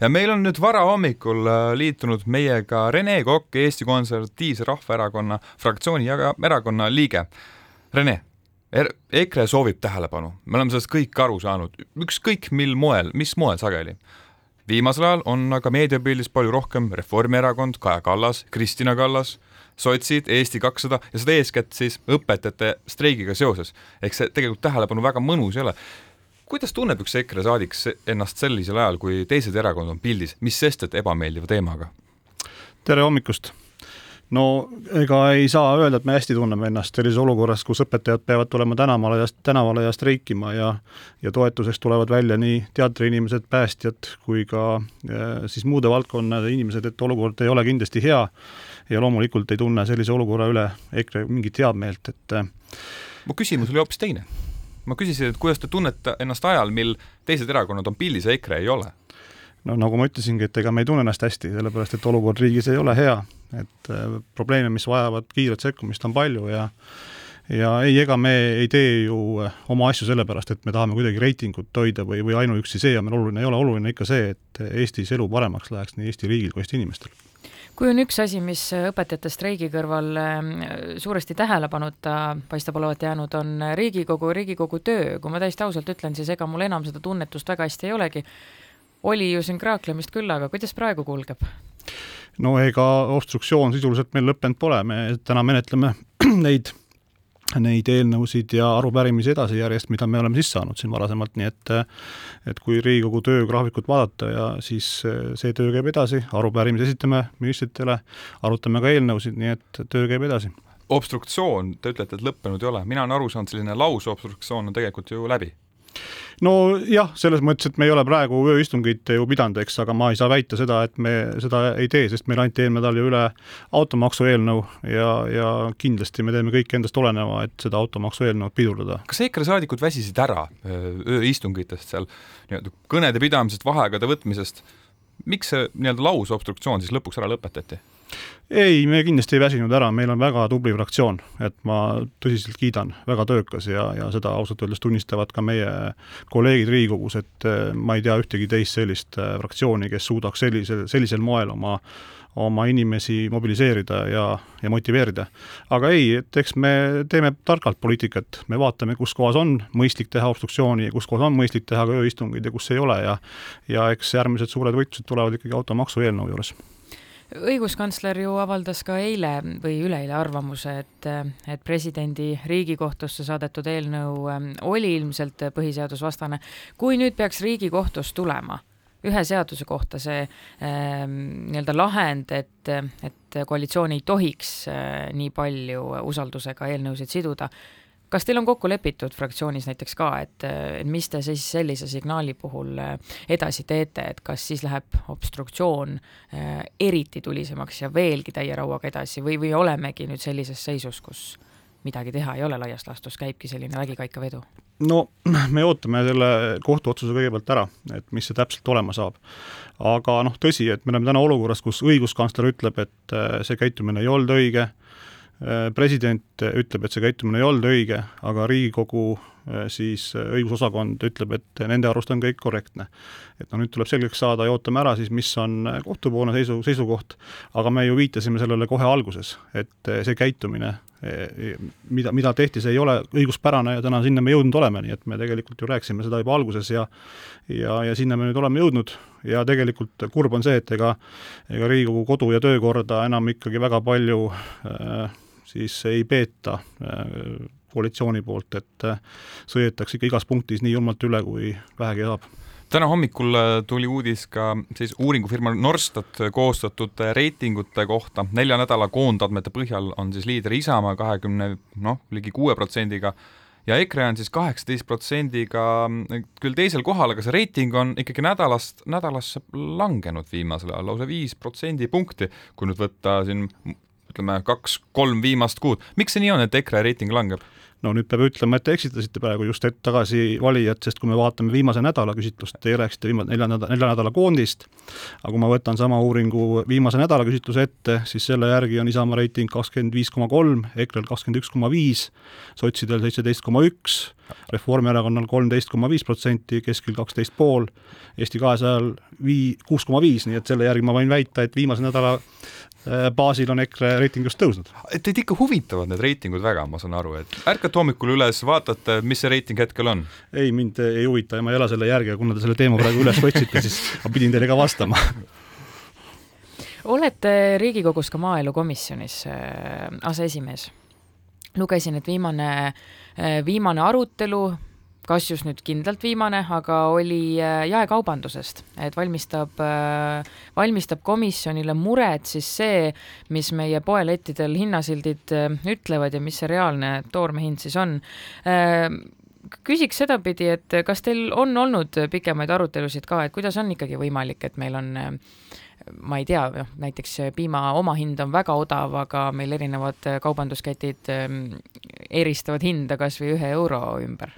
ja meil on nüüd varahommikul äh, liitunud meiega Rene Kokk, Eesti Konservatiivse Rahvaerakonna fraktsiooni ja erakonna liige. Rene er,, EKRE soovib tähelepanu, me oleme sellest kõik aru saanud, ükskõik mil moel, mis moel sageli. viimasel ajal on aga meediapildis palju rohkem Reformierakond, Kaja Kallas, Kristina Kallas, sotsid, Eesti kakssada ja seda eeskätt siis õpetajate streigiga seoses. ehk see tegelikult tähelepanu väga mõnus ei ole kuidas tunneb üks EKRE saadik ennast sellisel ajal, kui teised erakonnad on pildis, mis sest, et ebameeldiva teemaga? tere hommikust! no ega ei saa öelda, et me hästi tunneme ennast sellises olukorras, kus õpetajad peavad tulema tänavale ja, tänavale ja streikima ja ja toetuseks tulevad välja nii teatriinimesed, päästjad kui ka äh, siis muude valdkonnade inimesed, et olukord ei ole kindlasti hea ja loomulikult ei tunne sellise olukorra üle EKRE mingit heameelt, et äh, mu küsimus oli hoopis teine ma küsisin, et kuidas te tunnete ennast ajal, mil teised erakonnad on pildis ja EKRE ei ole? no nagu ma ütlesingi, et ega me ei tunne ennast hästi, sellepärast et olukord riigis ei ole hea, et äh, probleeme, mis vajavad kiiret sekkumist, on palju ja ja ei, ega me ei tee ju äh, oma asju sellepärast, et me tahame kuidagi reitingut hoida või, või ainuüksi see on meil oluline, ei ole. Oluline ikka see, et Eestis elu paremaks läheks nii Eesti riigil kui Eesti inimestel kui on üks asi, mis õpetajate streigi kõrval ähm, suuresti tähelepanuta paistab olevat jäänud, on Riigikogu, Riigikogu töö, kui ma täiesti ausalt ütlen, siis ega mul enam seda tunnetust väga hästi ei olegi. oli ju siin kraaklemist küll, aga kuidas praegu kulgeb? no ega obstruktsioon sisuliselt meil lõppenud pole, me täna menetleme neid neid eelnõusid ja arupärimisi edasi järjest, mida me oleme sisse saanud siin varasemalt, nii et et kui Riigikogu töögraafikut vaadata ja siis see töö käib edasi, arupärimise esitame ministritele, arutame ka eelnõusid, nii et töö käib edasi. obstruktsioon, te ütlete, et lõppenud ei ole, mina olen aru saanud, selline lausobstruktsioon on tegelikult ju läbi nojah, selles mõttes, et me ei ole praegu ööistungit ju pidanud, eks, aga ma ei saa väita seda, et me seda ei tee, sest meil anti eelmine nädal ju üle automaksu eelnõu ja, ja kindlasti me teeme kõik endast oleneva, et seda automaksu eelnõu pidurdada. kas EKRE saadikud väsisid ära ööistungitest seal, nii-öelda kõnede pidamisest, vaheaegade võtmisest, miks see nii-öelda lausobstruktsioon siis lõpuks ära lõpetati? Ei, me kindlasti ei väsinud ära, meil on väga tubli fraktsioon, et ma tõsiselt kiidan, väga töökas ja, ja seda ausalt öeldes tunnistavad ka meie kolleegid Riigikogus, et eh, ma ei tea ühtegi teist sellist eh, fraktsiooni, kes suudaks sellisel, sellisel moel oma oma inimesi mobiliseerida ja, ja motiveerida. aga ei, et eks me teeme targalt poliitikat, me vaatame, kus kohas on mõistlik teha obstruktsiooni ja kus kohas on mõistlik teha ka ööistungeid ja kus ei ole ja ja eks järgmised suured võitlused tulevad ikkagi automaksu eelnõu juures õiguskantsler ju avaldas ka eile või üleeile arvamuse, et, et presidendi Riigikohtusse saadetud eelnõu ähm, oli ilmselt põhiseadusvastane. kui nüüd peaks Riigikohtust tulema ühe seaduse kohta see äh, nii-öelda lahend, et, et koalitsioon ei tohiks äh, nii palju usaldusega eelnõusid siduda, kas teil on kokku lepitud fraktsioonis näiteks ka, et, mis te siis sellise signaali puhul äh, edasi teete, et kas siis läheb obstruktsioon äh, eriti tulisemaks ja veelgi täie rauaga edasi või, või olemegi nüüd sellises seisus, kus midagi teha ei ole, laias laastus käibki selline vägikaikavedu? no me ootame selle kohtuotsuse kõigepealt ära, et mis see täpselt olema saab. aga noh, tõsi, et me oleme täna olukorras, kus õiguskantsler ütleb, et äh, see käitumine ei olnud õige president ütleb, et see käitumine ei olnud õige, aga Riigikogu äh, siis äh, õigusosakond ütleb, et nende arust on kõik korrektne. et no nüüd tuleb selgeks saada ja ootame ära siis, mis on kohtupoolne seisu, seisukoht, aga me ju viitasime sellele kohe alguses, et see käitumine, mida, mida tehti, see ei ole õiguspärane ja täna sinna me jõudnud oleme, nii et me tegelikult ju rääkisime seda juba alguses ja ja, ja sinna me nüüd oleme jõudnud. Ja tegelikult kurb on see, et ega ega Riigikogu kodu- ja töökorda enam ikkagi väga palju äh, siis ei peeta äh, koalitsiooni poolt, et äh, sõidetakse ikka igas punktis nii julmalt üle, kui vähegi saab täna hommikul äh, tuli uudis ka siis uuringufirma Norstat koostatud reitingute kohta. nelja nädala koondandmete põhjal on siis liider Isamaa kahekümne noh, ligi kuue protsendiga ja EKRE on siis kaheksateist protsendiga küll teisel kohal, aga see reiting on ikkagi nädalast nädalasse langenud viimasel ajal lausa viis protsendipunkti, kui nüüd võtta siin ütleme, kaks-kolm viimast kuud. miks see nii on, et EKRE reiting langeb? no nüüd peab ütlema, et te eksitasite praegu just hetk tagasi valijat, sest kui me vaatame viimase nädala küsitlust, teie rääkisite viimase nelja nädala, nelja nädala koondist, aga kui ma võtan sama uuringu viimase nädala küsitluse ette, siis selle järgi on Isamaa reiting kakskümmend viis koma kolm, EKRE-l kakskümmend üks koma viis, sotsidel seitseteist koma üks, Reformierakonnal kolmteist koma viis protsenti, Keskel kaksteist pool, Eesti kahesajal vii-, kuus koma viis, nii et selle järgi ma võin väita, et viimase nädala baasil on EKRE reiting just tõusnud. Teid ikka huvitavad need reitingud väga, ma saan aru, et ärkate hommikul üles, vaatate, mis see reiting hetkel on? ei, mind ei huvita ja ma ei ela selle järgi, aga kuna te selle teema praegu üles võtsite, siis ma pidin teile ka vastama olete Riigikogus ka maaelukomisjonis äh, aseesimees. lugesin, et viimane, äh, viimane arutelu kas just nüüd kindlalt viimane, aga oli äh, jaekaubandusest, et valmistab, äh, valmistab komisjonile muret siis see, mis meie poelettidel hinnasildid äh, ütlevad ja mis see reaalne toormehind siis on. Küsiks sedapidi, et kas teil on olnud pikemaid arutelusid ka, et kuidas on ikkagi võimalik, et meil on ma ei tea, noh näiteks piima omahind on väga odav, aga meil erinevad kaubandusketid eristavad hinda kas või ühe euro ümber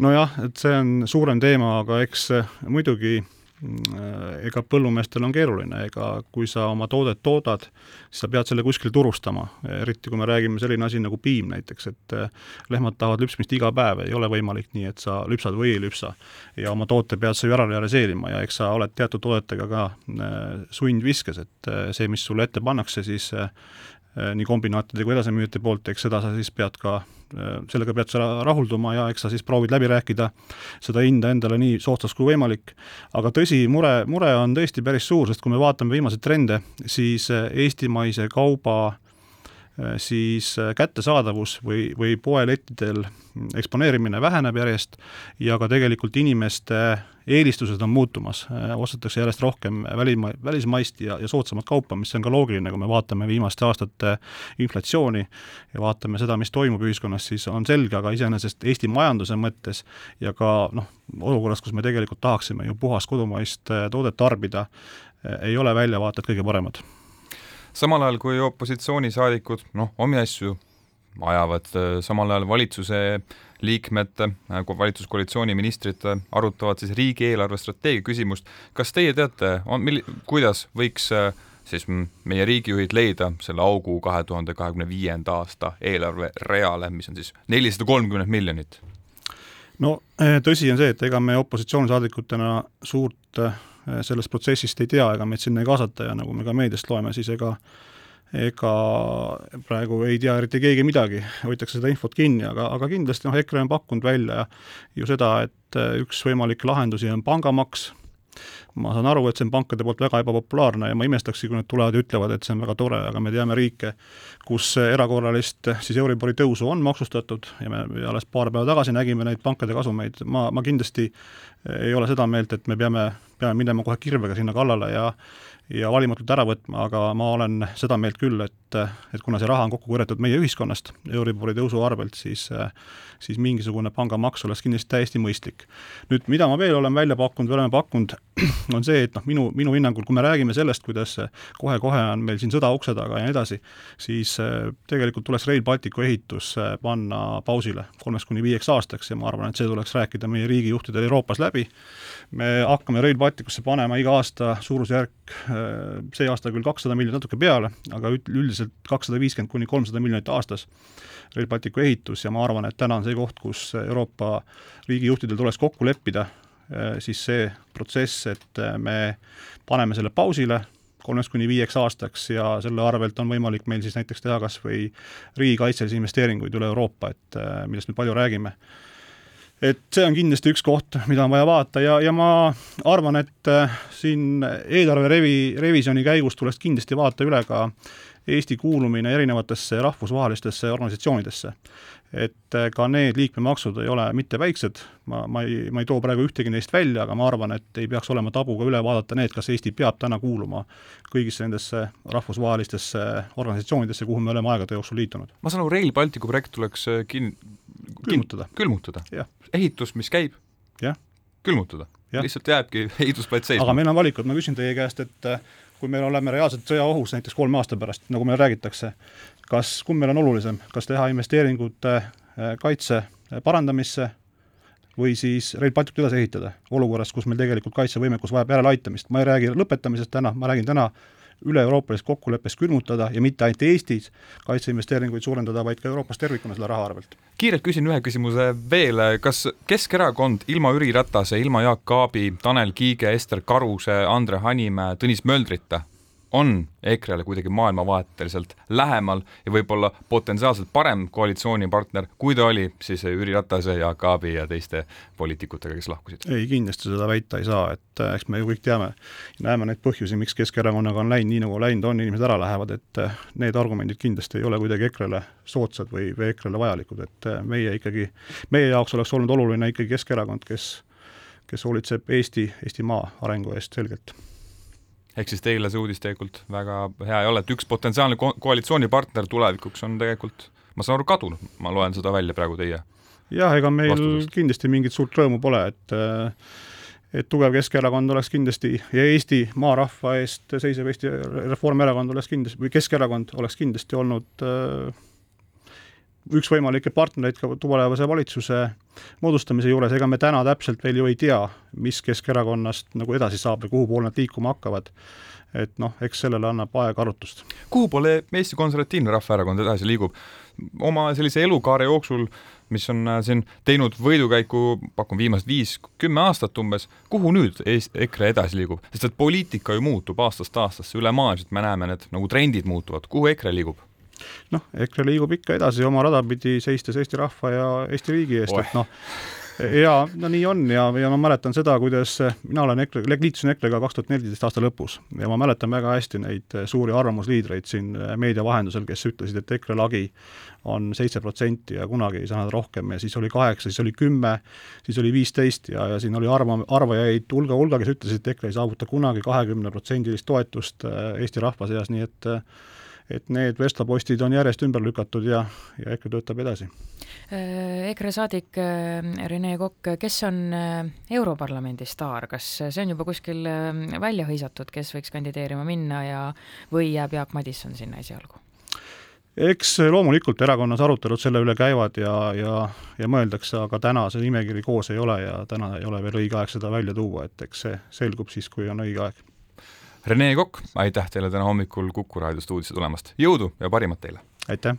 nojah, et see on suurem teema, aga eks muidugi mm, ega põllumeestel on keeruline, ega kui sa oma toodet toodad, siis sa pead selle kuskil turustama, eriti kui me räägime selline asi nagu piim näiteks, et eh, lehmad tahavad lüpsmist iga päev, ei ole võimalik nii, et sa lüpsad või ei lüpsa. ja oma toote pead sa ju ära realiseerima ja eks sa oled teatud toodetega ka eh, sundviskes, et eh, see, mis sulle ette pannakse, siis nii kombinaatide kui edasimüüjate poolt, eks seda sa siis pead ka, äh, sellega pead sa rahulduma ja eks sa siis proovid läbi rääkida seda hinda endale nii soodsaks kui võimalik. aga tõsi, mure, mure on tõesti päris suur, sest kui me vaatame viimaseid trende, siis äh, eestimaise kauba siis kättesaadavus või, või poelettidel eksponeerimine väheneb järjest ja ka tegelikult inimeste eelistused on muutumas, ostetakse järjest rohkem välima, välismaist ja, ja soodsamat kaupa, mis on ka loogiline, kui me vaatame viimaste aastate inflatsiooni ja vaatame seda, mis toimub ühiskonnas, siis on selge, aga iseenesest Eesti majanduse mõttes ja ka noh, olukorras, kus me tegelikult tahaksime ju puhast kodumaist toodet tarbida, ei ole väljavaated kõige paremad. Samal ajal, kui opositsioonisaadikud noh, omi asju ajavad, eh, samal ajal valitsuse liikmed, nagu valitsuskoalitsiooni ministrid arutavad siis riigi eelarvestrateegia küsimust. kas teie teate, on, mil-, kuidas võiks äh, siis meie riigijuhid leida selle augu kahe tuhande kahekümne viienda aasta eelarvereale, mis on siis nelisada kolmkümmend miljonit? no äh, tõsi on see, et ega me opositsioonisaadikutena suurt äh, sellest protsessist ei tea, ega meid sinna ei kaasata ja nagu me ka meediast loeme, siis ega ega praegu ei tea eriti keegi midagi, hoitakse seda infot kinni, aga, aga kindlasti noh, EKRE on pakkunud välja ju seda, et äh, üks võimalikke lahendusi on pangamaks, ma saan aru, et see on pankade poolt väga ebapopulaarne ja ma imestakski, kui nad tulevad ja ütlevad, et see on väga tore, aga me teame riike, kus erakorralist siis Euribori tõusu on maksustatud ja me ja alles paar päeva tagasi nägime neid pankade kasumeid, ma, ma kindlasti ei ole seda meelt, et me peame, peame minema kohe kirvega sinna kallale ja ja valimatult ära võtma, aga ma olen seda meelt küll, et, et kuna see raha on kokku korjatud meie ühiskonnast Euribori tõusu arvelt, siis siis mingisugune pangamaks oleks kindlasti täiesti mõistlik. nüüd, mida ma veel olen välja pakkunud või oleme pakkunud, on see, et noh, minu, minu hinnangul, kui me räägime sellest, kuidas kohe-kohe on meil siin sõda ukse taga ja nii edasi, siis tegelikult tuleks Rail Balticu ehitus panna pausile kolmeks kuni viieks aastaks ja ma arvan, et see tuleks rääkida meie riigijuhtidel Euroopas läbi me hakkame Rail Balticusse panema iga aasta suurusjärk, see aasta küll kakssada miljonit natuke peale, aga üldiselt kakssada viiskümmend kuni kolmsada miljonit aastas Rail Balticu ehitus ja ma arvan, et täna on see koht, kus Euroopa riigijuhtidel tuleks kokku leppida äh, siis see protsess, et äh, me paneme selle pausile kolmeks kuni viieks aastaks ja selle arvelt on võimalik meil siis näiteks teha kas või riigikaitselisi investeeringuid üle Euroopa, et millest me palju räägime et see on kindlasti üks koht, mida on vaja vaadata ja, ja ma arvan, et äh, siin eelarve revi, revisjoni käigus tuleks kindlasti vaadata üle ka Eesti kuulumine erinevatesse rahvusvahelistesse organisatsioonidesse. et äh, ka need liikmemaksud ei ole mitte väiksed, ma, ma ei, ma ei too praegu ühtegi neist välja, aga ma arvan, et ei peaks olema tabu ka üle vaadata need, kas Eesti peab täna kuuluma kõigisse nendesse rahvusvahelistesse organisatsioonidesse, kuhu me oleme aegade jooksul liitunud. ma saan aru, Rail Balticu projekt tuleks äh, kin-, külmutada. külmutada? ehitus, mis käib? külmutada? lihtsalt jääbki ehitusplats seisma? aga meil on valikud, ma küsin teie käest, et äh, kui me oleme reaalselt sõjaohus näiteks kolme aasta pärast, nagu meile räägitakse, kas, kumb meil on olulisem, kas teha investeeringud äh, kaitse parandamisse või siis Rail Baltic edasi ehitada, olukorras, kus meil tegelikult kaitsevõimekus vajab järeleaitamist. ma ei räägi lõpetamisest täna, ma räägin täna üle-euroopalisest kokkuleppest külmutada ja mitte ainult Eestis kaitseinvesteeringuid suurendada, vaid ka Euroopas tervikuna selle raha arvelt. kiirelt küsin ühe küsimuse veel, kas Keskerakond ilma Jüri Ratase, ilma Jaak Aabi, Tanel Kiige, Ester Karuse, Andre Hanimäe, Tõnis Möldrita on EKRE-le kuidagi maailmavaateliselt lähemal ja võib-olla potentsiaalselt parem koalitsioonipartner, kui ta oli siis Jüri Ratase, Jaak Aabi ja teiste poliitikutega, kes lahkusid? ei, kindlasti seda väita ei saa, et äh, eks me ju kõik teame, näeme neid põhjusi, miks Keskerakonnaga on läinud nii, nagu läinud on, inimesed ära lähevad, et äh, need argumendid kindlasti ei ole kuidagi EKRE-le soodsad või, või EKRE-le vajalikud, et äh, meie ikkagi, meie jaoks oleks olnud oluline ikkagi Keskerakond, kes kes hoolitseb Eesti, Eestimaa arengu eest selgelt ehk siis teile see uudis tegelikult väga hea ei ole, et üks potentsiaalne ko koalitsioonipartner tulevikuks on tegelikult, ma saan aru, kadunud, ma loen seda välja praegu teie jah, ega meil vastusest. kindlasti mingit suurt rõõmu pole, et et tugev Keskerakond oleks kindlasti ja Eesti maarahva eest seisev Eesti Reformierakond oleks kindlasti, või Keskerakond oleks kindlasti olnud äh, üks võimalikke partnereid ka tulevase valitsuse moodustamise juures, ega me täna täpselt veel ju ei tea, mis Keskerakonnast nagu edasi saab ja kuhu poole nad liikuma hakkavad. et noh, eks sellele annab aeg arutust. kuhu poole Eesti Konservatiivne Rahvaerakond edasi liigub? oma sellise elukaare jooksul, mis on äh, siin teinud võidukäiku, pakun viimased viis-kümme aastat umbes, kuhu nüüd EKRE edasi liigub, sest et poliitika ju muutub aastast aastasse, ülemaailmselt me näeme need nagu trendid muutuvad, kuhu EKRE liigub? Noh, EKRE liigub ikka edasi oma rada pidi, seistes Eesti rahva ja Eesti riigi eest, et noh, ja no nii on ja, ja ma mäletan seda, kuidas mina olen EKRE, liitusin EKRE-ga kaks tuhat neliteist aasta lõpus ja ma mäletan väga hästi neid suuri arvamusliidreid siin meedia vahendusel, kes ütlesid, et EKRE lagi on seitse protsenti ja kunagi ei saa nad rohkem ja siis oli kaheksa, siis oli kümme, siis oli viisteist ja, ja siin oli arva, arvajaid hulga, hulga, kes ütlesid, et EKRE ei saavuta kunagi kahekümneprotsendilist toetust Eesti rahva seas, nii et et need vestlapostid on järjest ümber lükatud ja, ja EKRE töötab edasi. Äh, EKRE saadik äh, Rene Kokk, kes on äh, Europarlamendi staar, kas see on juba kuskil välja hõisatud, kes võiks kandideerima minna ja, või jääb Jaak Madisson sinna esialgu? eks loomulikult erakonnas arutelud selle üle käivad ja, ja, ja mõeldakse, aga täna see nimekiri koos ei ole ja täna ei ole veel õige aeg seda välja tuua, et eks see selgub siis, kui on õige aeg Rene Kokk, aitäh teile täna hommikul Kuku raadiost uudise tulemast, jõudu ja parimat teile! aitäh!